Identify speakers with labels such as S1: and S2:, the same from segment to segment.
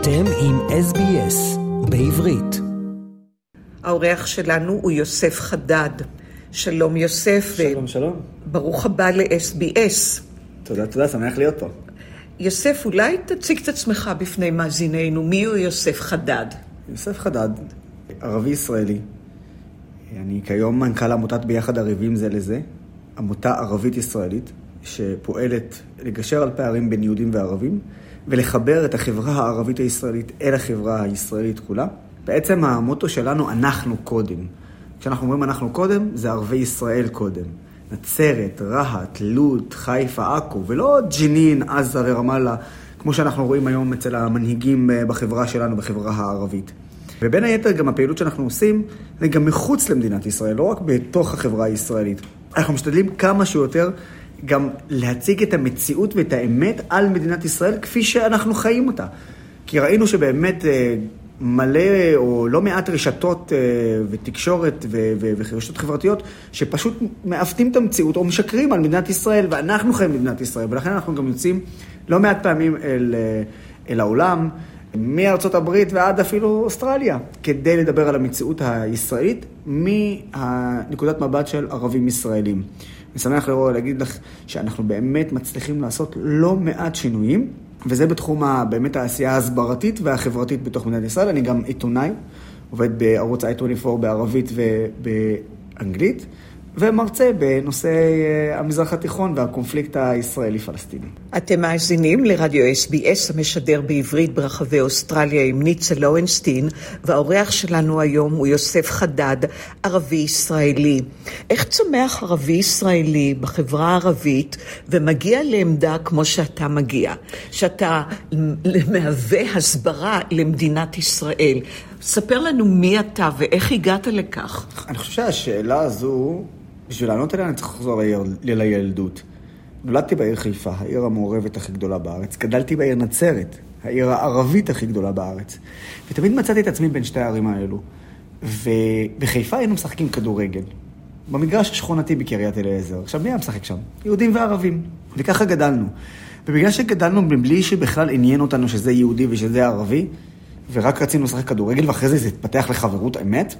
S1: אתם עם SBS בעברית.
S2: האורח שלנו הוא יוסף חדד. שלום יוסף.
S3: שלום, שלום.
S2: ברוך הבא ל-SBS.
S3: תודה, תודה, שמח להיות פה.
S2: יוסף, אולי תציג את עצמך בפני מאזיננו. מי הוא יוסף חדד?
S3: יוסף חדד, ערבי ישראלי. אני כיום מנכ"ל עמותת ביחד ערבים זה לזה, עמותה ערבית ישראלית, שפועלת לגשר על פערים בין יהודים וערבים, ולחבר את החברה הערבית הישראלית אל החברה הישראלית כולה. בעצם המוטו שלנו, אנחנו קודם. כשאנחנו אומרים אנחנו קודם, זה ערבי ישראל קודם. נצרת, רהט, לוד, חיפה, עכו, ולא ג'נין, עזה ורמאללה, כמו שאנחנו רואים היום אצל המנהיגים אה, בחברה שלנו, בחברה הערבית. ובין היתר גם הפעילות שאנחנו עושים, זה גם מחוץ למדינת ישראל, לא רק בתוך החברה הישראלית. אנחנו משתדלים כמה שיותר גם להציג את המציאות ואת האמת על מדינת ישראל כפי שאנחנו חיים אותה. כי ראינו שבאמת אה, מלא או לא מעט רשתות אה, ותקשורת ורשתות חברתיות שפשוט מעוותים את המציאות או משקרים על מדינת ישראל, ואנחנו חיים במדינת ישראל, ולכן אנחנו גם יוצאים לא מעט פעמים אל, אה, אל העולם, מארצות הברית ועד אפילו אוסטרליה, כדי לדבר על המציאות הישראלית מנקודת מבט של ערבים ישראלים. אני שמח לראות, להגיד לך שאנחנו באמת מצליחים לעשות לא מעט שינויים, וזה בתחום באמת העשייה ההסברתית והחברתית בתוך מדינת ישראל. אני גם עיתונאי, עובד בערוץ i24 בערבית ובאנגלית. ומרצה בנושא אה, המזרח התיכון והקונפליקט הישראלי-פלסטיני.
S2: אתם מאזינים לרדיו SBS המשדר בעברית ברחבי אוסטרליה עם ניצה לורנסטין, והאורח שלנו היום הוא יוסף חדד, ערבי ישראלי. איך צומח ערבי ישראלי בחברה הערבית ומגיע לעמדה כמו שאתה מגיע, שאתה מהווה הסברה למדינת ישראל? ספר לנו מי אתה ואיך הגעת לכך.
S3: אני חושב שהשאלה הזו בשביל לענות עליה אני צריך לחזור לילדות. נולדתי בעיר חיפה, העיר המעורבת הכי גדולה בארץ. גדלתי בעיר נצרת, העיר הערבית הכי גדולה בארץ. ותמיד מצאתי את עצמי בין שתי הערים האלו. ובחיפה היינו משחקים כדורגל. במגרש השכונתי בקריית אליעזר. עכשיו, מי היה משחק שם? יהודים וערבים. וככה גדלנו. ובגלל שגדלנו מבלי שבכלל עניין אותנו שזה יהודי ושזה ערבי, ורק רצינו לשחק כדורגל, ואחרי זה זה התפתח לחברות אמת,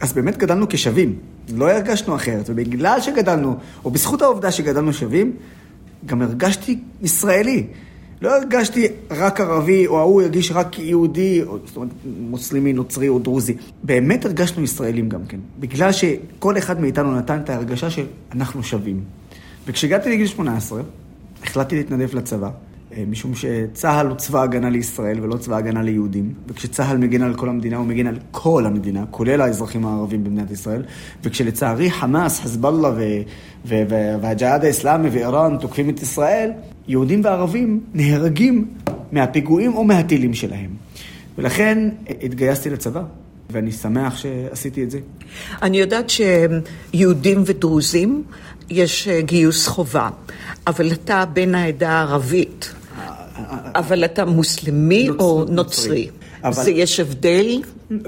S3: אז באמת גדלנו כשווים, לא הרגשנו אחרת, ובגלל שגדלנו, או בזכות העובדה שגדלנו שווים, גם הרגשתי ישראלי. לא הרגשתי רק ערבי, או ההוא הרגיש רק יהודי, או זאת אומרת, מוסלמי, נוצרי או דרוזי. באמת הרגשנו ישראלים גם כן, בגלל שכל אחד מאיתנו נתן את ההרגשה שאנחנו שווים. וכשהגעתי לגיל 18, החלטתי להתנדב לצבא. אה, משום שצה"ל הוא צבא הגנה לישראל ולא צבא הגנה ליהודים, וכשצה"ל מגן על כל המדינה, הוא מגן על כל המדינה, כולל האזרחים הערבים במדינת ישראל, וכשלצערי חמאס, חזבאללה והג'יהאד האסלאמי ואיראן תוקפים את ישראל, יהודים וערבים נהרגים מהפיגועים או מהטילים שלהם. ולכן התגייסתי לצבא. ואני שמח שעשיתי את זה.
S2: אני יודעת שיהודים ודרוזים יש אה, גיוס חובה, אבל אתה בן העדה הערבית. אבל אתה מוסלמי נוצ... או נוצרי? אבל... זה יש הבדל?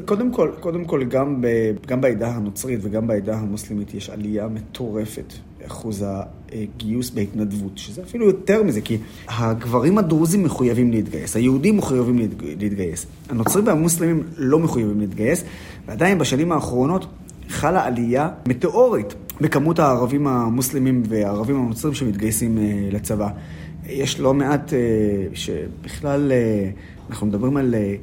S3: קודם כל, קודם כל גם, ב, גם בעדה הנוצרית וגם בעדה המוסלמית יש עלייה מטורפת באחוז הגיוס בהתנדבות, שזה אפילו יותר מזה, כי הגברים הדרוזים מחויבים להתגייס, היהודים מחויבים להתגייס, הנוצרים והמוסלמים לא מחויבים להתגייס, ועדיין בשנים האחרונות חלה עלייה מטאורית בכמות הערבים המוסלמים והערבים הנוצרים שמתגייסים אה, לצבא. יש לא מעט אה, שבכלל, אה, אנחנו מדברים על, אה,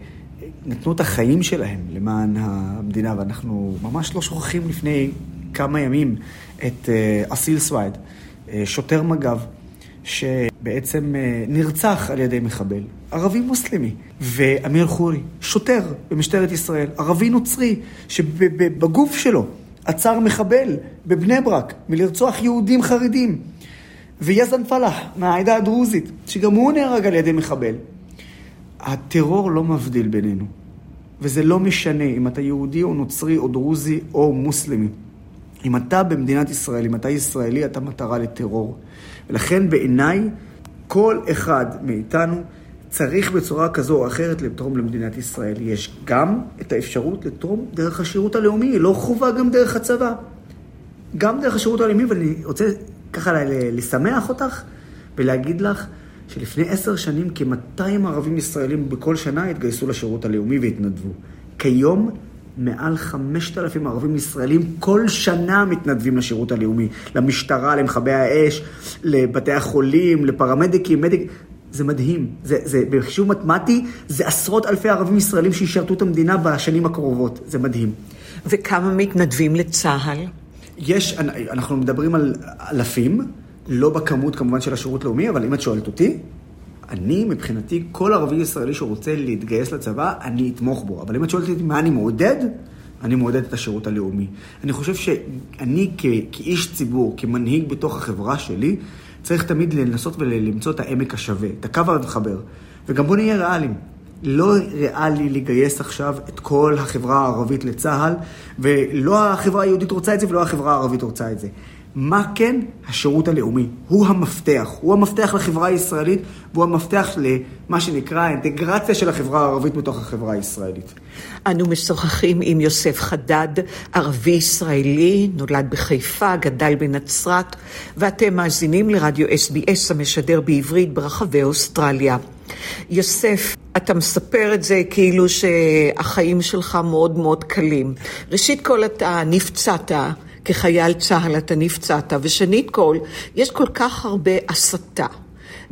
S3: נתנו את החיים שלהם למען המדינה, ואנחנו ממש לא שוכחים לפני כמה ימים את אסיל סווייד, שוטר מג"ב, שבעצם נרצח על ידי מחבל, ערבי מוסלמי, ואמיר חורי, שוטר במשטרת ישראל, ערבי נוצרי, שבגוף שלו עצר מחבל בבני ברק מלרצוח יהודים חרדים. ויזן פלאח מהעדה הדרוזית, שגם הוא נהרג על ידי מחבל. הטרור לא מבדיל בינינו, וזה לא משנה אם אתה יהודי או נוצרי או דרוזי או מוסלמי. אם אתה במדינת ישראל, אם אתה ישראלי, אתה מטרה לטרור. ולכן בעיניי, כל אחד מאיתנו צריך בצורה כזו או אחרת לתרום למדינת ישראל. יש גם את האפשרות לתרום דרך השירות הלאומי, לא חובה גם דרך הצבא. גם דרך השירות הלאומי, ואני רוצה ככה לשמח אותך ולהגיד לך שלפני עשר שנים כ-200 ערבים ישראלים בכל שנה התגייסו לשירות הלאומי והתנדבו. כיום מעל 5,000 ערבים ישראלים כל שנה מתנדבים לשירות הלאומי, למשטרה, למכבי האש, לבתי החולים, לפרמדיקים, מדיק... זה מדהים. זה, זה, בחישוב מתמטי, זה עשרות אלפי ערבים ישראלים שישרתו את המדינה בשנים הקרובות. זה מדהים.
S2: וכמה מתנדבים לצה"ל?
S3: יש, אנחנו מדברים על אלפים, לא בכמות כמובן של השירות לאומי, אבל אם את שואלת אותי, אני, מבחינתי, כל ערבי ישראלי שרוצה להתגייס לצבא, אני אתמוך בו. אבל אם את שואלת אותי מה אני מעודד, אני מעודד את השירות הלאומי. אני חושב שאני כ- כאיש ציבור, כמנהיג בתוך החברה שלי, צריך תמיד לנסות ולמצוא את העמק השווה, את הקו המחבר. וגם בוא נהיה ריאליים. לא ריאלי לגייס עכשיו את כל החברה הערבית לצה"ל, ולא החברה היהודית רוצה את זה ולא החברה הערבית רוצה את זה. מה כן? השירות הלאומי. הוא המפתח. הוא המפתח לחברה הישראלית, והוא המפתח למה שנקרא האינטגרציה של החברה הערבית בתוך החברה הישראלית.
S2: אנו משוחחים עם יוסף חדד, ערבי ישראלי, נולד בחיפה, גדל בנצרת, ואתם מאזינים לרדיו SBS המשדר בעברית ברחבי אוסטרליה. יוסף, אתה מספר את זה כאילו שהחיים שלך מאוד מאוד קלים. ראשית כל אתה נפצעת. כחייל צה"ל אתה נפצעת, ושנית כל, יש כל כך הרבה הסתה,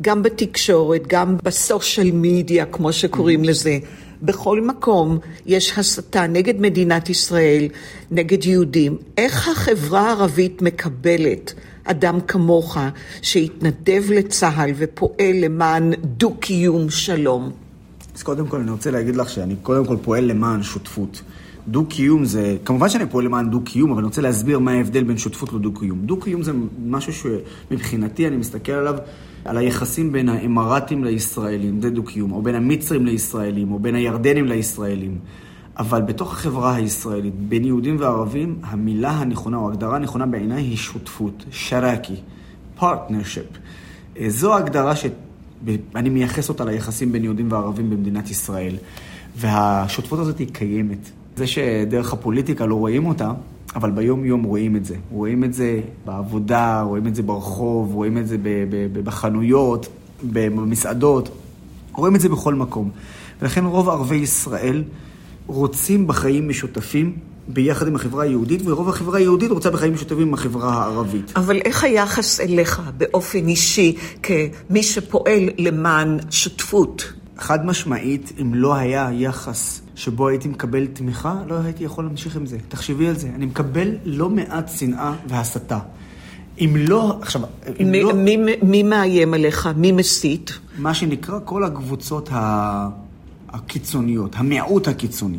S2: גם בתקשורת, גם בסושיאל מדיה, כמו שקוראים mm-hmm. לזה. בכל מקום יש הסתה נגד מדינת ישראל, נגד יהודים. איך החברה הערבית מקבלת אדם כמוך שהתנדב לצה"ל ופועל למען דו-קיום שלום?
S3: אז קודם כל אני רוצה להגיד לך שאני קודם כל פועל למען שותפות. דו-קיום זה, כמובן שאני פועל למען דו-קיום, אבל אני רוצה להסביר מה ההבדל בין שותפות לדו-קיום. דו-קיום זה משהו שמבחינתי אני מסתכל עליו, על היחסים בין האמרתים לישראלים, זה דו-קיום, או בין המצרים לישראלים, או בין הירדנים לישראלים. אבל בתוך החברה הישראלית, בין יהודים וערבים, המילה הנכונה, או ההגדרה הנכונה בעיניי היא שותפות, שרקי, Partnership. זו ההגדרה שאני מייחס אותה ליחסים בין יהודים וערבים במדינת ישראל. והשותפות הזאת היא קיימת. זה שדרך הפוליטיקה לא רואים אותה, אבל ביום-יום רואים את זה. רואים את זה בעבודה, רואים את זה ברחוב, רואים את זה בחנויות, במסעדות, רואים את זה בכל מקום. ולכן רוב ערביי ישראל רוצים בחיים משותפים ביחד עם החברה היהודית, ורוב החברה היהודית רוצה בחיים משותפים עם החברה הערבית.
S2: אבל איך היחס אליך באופן אישי, כמי שפועל למען שותפות?
S3: חד משמעית, אם לא היה יחס שבו הייתי מקבל תמיכה, לא הייתי יכול להמשיך עם זה. תחשבי על זה, אני מקבל לא מעט שנאה והסתה. אם לא, עכשיו, אם
S2: מי,
S3: לא...
S2: מי, מי מאיים עליך? מי מסית?
S3: מה שנקרא כל הקבוצות ה... הקיצוניות, המיעוט הקיצוני.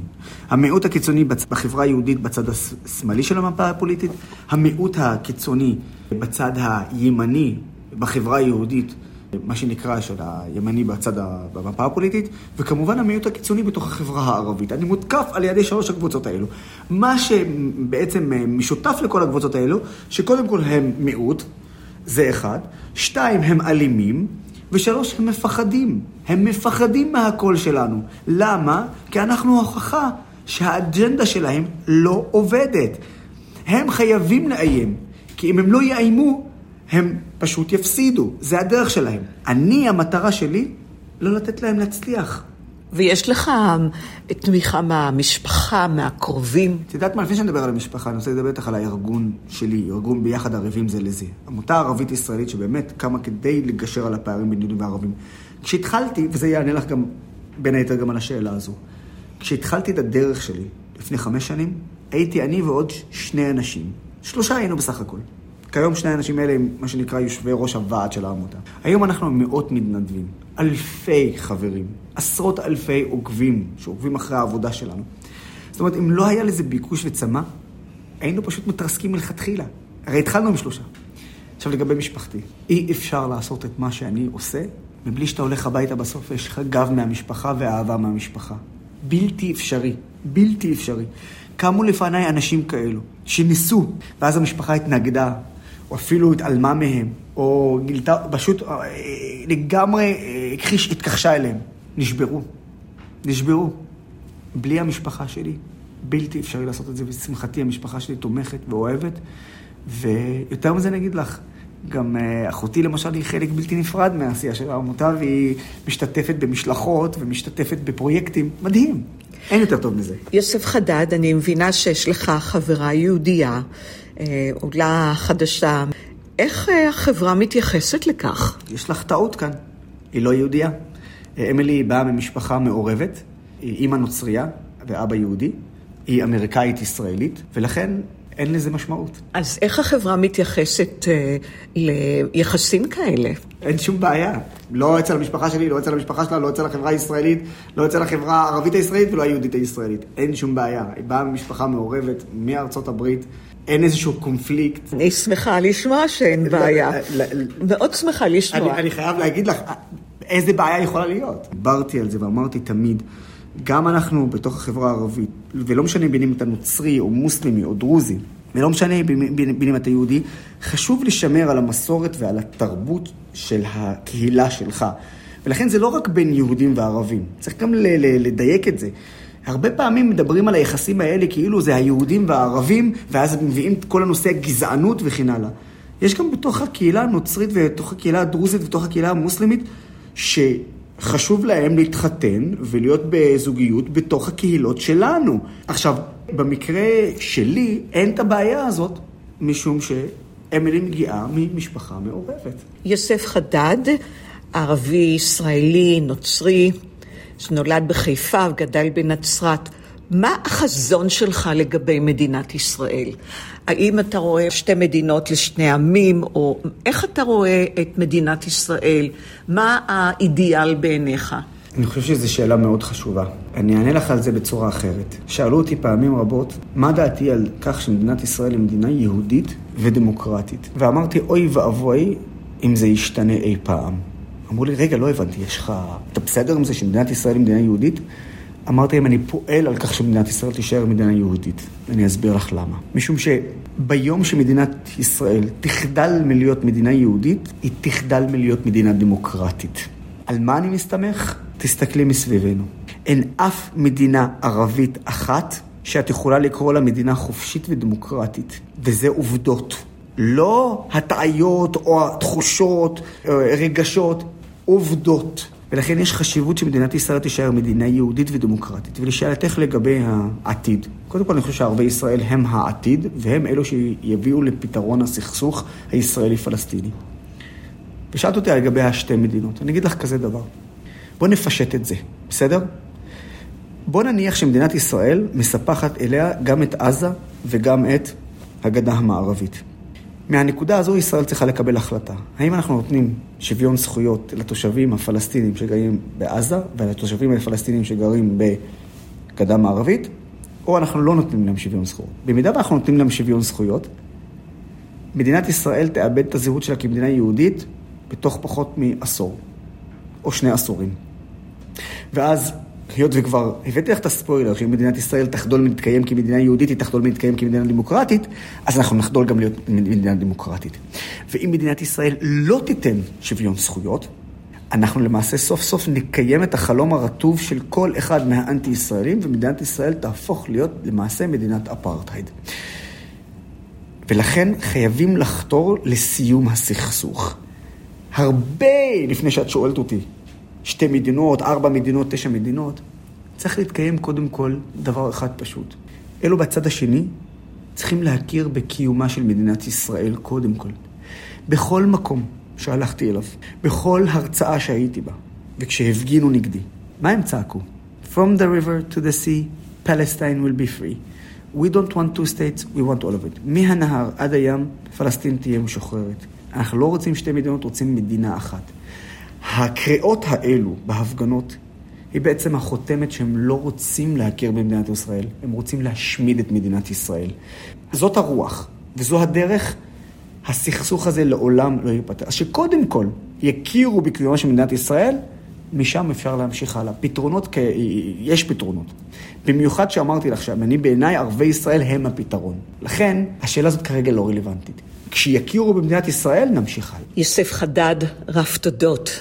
S3: המיעוט הקיצוני בחברה היהודית בצד השמאלי של המפה הפוליטית, המיעוט הקיצוני בצד הימני בחברה היהודית מה שנקרא של הימני בצד במפה הפוליטית, וכמובן המיעוט הקיצוני בתוך החברה הערבית. אני מותקף על ידי שלוש הקבוצות האלו. מה שבעצם משותף לכל הקבוצות האלו, שקודם כל הם מיעוט, זה אחד, שתיים, הם אלימים, ושלוש, הם מפחדים. הם מפחדים מהקול שלנו. למה? כי אנחנו הוכחה שהאג'נדה שלהם לא עובדת. הם חייבים לאיים, כי אם הם לא יאיימו, הם פשוט יפסידו, זה הדרך שלהם. אני, המטרה שלי, לא לתת להם להצליח.
S2: ויש לך תמיכה מהמשפחה, מהקרובים?
S3: את יודעת מה, לפני שאני אדבר על המשפחה, אני רוצה לדבר איתך על הארגון שלי, ארגון ביחד ערבים זה לזה. עמותה ערבית ישראלית שבאמת קמה כדי לגשר על הפערים בין יהודים וערבים. כשהתחלתי, וזה יענה לך גם, בין היתר גם על השאלה הזו, כשהתחלתי את הדרך שלי לפני חמש שנים, הייתי אני ועוד שני אנשים. שלושה היינו בסך הכל. כיום שני האנשים האלה הם מה שנקרא יושבי ראש הוועד של העמותה. היום אנחנו מאות מתנדבים, אלפי חברים, עשרות אלפי עוקבים שעוקבים אחרי העבודה שלנו. זאת אומרת, אם לא היה לזה ביקוש וצמא, היינו פשוט מתרסקים מלכתחילה. הרי התחלנו עם שלושה. עכשיו לגבי משפחתי, אי אפשר לעשות את מה שאני עושה מבלי שאתה הולך הביתה בסוף ויש לך גב מהמשפחה ואהבה מהמשפחה. בלתי אפשרי, בלתי אפשרי. קמו לפניי אנשים כאלו, שניסו, ואז המשפחה התנגדה, או אפילו התעלמה מהם, או גילתה, פשוט אה, לגמרי אה, הכחיש, התכחשה אליהם. נשברו. נשברו. בלי המשפחה שלי, בלתי אפשרי לעשות את זה, ולשמחתי המשפחה שלי תומכת ואוהבת. ויותר מזה אני אגיד לך, גם אה, אחותי למשל היא חלק בלתי נפרד מהעשייה של העמותה, והיא משתתפת במשלחות ומשתתפת בפרויקטים. מדהים. אין יותר טוב מזה.
S2: יוסף חדד, אני מבינה שיש לך חברה יהודייה, עולה חדשה. איך אה, החברה מתייחסת לכך?
S3: יש לך טעות כאן. היא לא יהודייה. אמילי באה ממשפחה מעורבת, היא אימא נוצרייה ואבא יהודי. היא אמריקאית ישראלית, ולכן אין לזה משמעות.
S2: אז איך החברה מתייחסת אה, ליחסים כאלה?
S3: אין שום בעיה. לא אצל המשפחה שלי, לא אצל המשפחה שלה, לא אצל החברה הישראלית, לא אצל החברה הערבית הישראלית ולא היהודית הישראלית. אין שום בעיה. היא באה ממשפחה מעורבת מארצות הברית. אין איזשהו קונפליקט.
S2: אני שמחה לשמוע שאין בעיה. מאוד שמחה לשמוע.
S3: אני, אני חייב להגיד לך, איזה בעיה יכולה להיות. דיברתי על זה ואמרתי תמיד, גם אנחנו בתוך החברה הערבית, ולא משנה בין אם אתה נוצרי או מוסלמי או דרוזי, ולא משנה בין אם אתה יהודי, חשוב לשמר על המסורת ועל התרבות של הקהילה שלך. ולכן זה לא רק בין יהודים וערבים, צריך גם לדייק את זה. הרבה פעמים מדברים על היחסים האלה כאילו זה היהודים והערבים, ואז מביאים את כל הנושא הגזענות וכן הלאה. יש גם בתוך הקהילה הנוצרית ובתוך הקהילה הדרוזית ובתוך הקהילה המוסלמית, ש... חשוב להם להתחתן ולהיות בזוגיות בתוך הקהילות שלנו. עכשיו, במקרה שלי אין את הבעיה הזאת, משום שאמילי מגיעה ממשפחה מעורבת.
S2: יוסף חדד, ערבי, ישראלי, נוצרי, שנולד בחיפה וגדל בנצרת. מה החזון שלך לגבי מדינת ישראל? האם אתה רואה שתי מדינות לשני עמים, או איך אתה רואה את מדינת ישראל? מה האידיאל בעיניך?
S3: אני חושב שזו שאלה מאוד חשובה. אני אענה לך על זה בצורה אחרת. שאלו אותי פעמים רבות, מה דעתי על כך שמדינת ישראל היא מדינה יהודית ודמוקרטית? ואמרתי, אוי ואבוי אם זה ישתנה אי פעם. אמרו לי, רגע, לא הבנתי, יש לך... אתה בסדר עם זה שמדינת ישראל היא מדינה יהודית? אמרתי להם, אני פועל על כך שמדינת ישראל תישאר מדינה יהודית. אני אסביר לך למה. משום שביום שמדינת ישראל תחדל מלהיות מדינה יהודית, היא תחדל מלהיות מדינה דמוקרטית. על מה אני מסתמך? תסתכלי מסביבנו. אין אף מדינה ערבית אחת שאת יכולה לקרוא לה מדינה חופשית ודמוקרטית. וזה עובדות. לא הטעיות או התחושות, אה, רגשות, עובדות. ולכן יש חשיבות שמדינת ישראל תישאר מדינה יהודית ודמוקרטית. ולשאלתך לגבי העתיד, קודם כל אני חושב שערבי ישראל הם העתיד, והם אלו שיביאו לפתרון הסכסוך הישראלי-פלסטיני. ושאלת אותי לגבי השתי מדינות. אני אגיד לך כזה דבר. בוא נפשט את זה, בסדר? בוא נניח שמדינת ישראל מספחת אליה גם את עזה וגם את הגדה המערבית. מהנקודה הזו ישראל צריכה לקבל החלטה. האם אנחנו נותנים שוויון זכויות לתושבים הפלסטינים שגרים בעזה ולתושבים הפלסטינים שגרים בגדה מערבית, או אנחנו לא נותנים להם שוויון זכויות. במידה ואנחנו נותנים להם שוויון זכויות, מדינת ישראל תאבד את הזהות שלה כמדינה יהודית בתוך פחות מעשור, או שני עשורים. ואז היות וכבר הבאתי לך את הספוילר, שאם מדינת ישראל תחדול מלהתקיים כמדינה יהודית, היא תחדול מלהתקיים כמדינה דמוקרטית, אז אנחנו נחדול גם להיות מדינה דמוקרטית. ואם מדינת ישראל לא תיתן שוויון זכויות, אנחנו למעשה סוף סוף נקיים את החלום הרטוב של כל אחד מהאנטי-ישראלים, ומדינת ישראל תהפוך להיות למעשה מדינת אפרטהייד. ולכן חייבים לחתור לסיום הסכסוך. הרבה לפני שאת שואלת אותי שתי מדינות, ארבע מדינות, תשע מדינות, צריך להתקיים קודם כל דבר אחד פשוט. אלו בצד השני צריכים להכיר בקיומה של מדינת ישראל קודם כל. בכל מקום שהלכתי אליו, בכל הרצאה שהייתי בה, וכשהפגינו נגדי, מה הם צעקו? From the river to the sea, Palestine will be free. We don't want two states, we want all of it. מהנהר עד הים, פלסטין תהיה משוחררת. אנחנו לא רוצים שתי מדינות, רוצים מדינה אחת. הקריאות האלו בהפגנות היא בעצם החותמת שהם לא רוצים להכיר במדינת ישראל, הם רוצים להשמיד את מדינת ישראל. זאת הרוח, וזו הדרך, הסכסוך הזה לעולם לא ייפתר. אז שקודם כל יכירו בקיומה של מדינת ישראל, משם אפשר להמשיך הלאה. פתרונות, יש פתרונות. במיוחד שאמרתי לך שאני בעיניי ערבי ישראל הם הפתרון. לכן, השאלה הזאת כרגע לא רלוונטית. כשיכירו במדינת ישראל, נמשיך הלאה.
S2: יוסף חדד, רב תודות.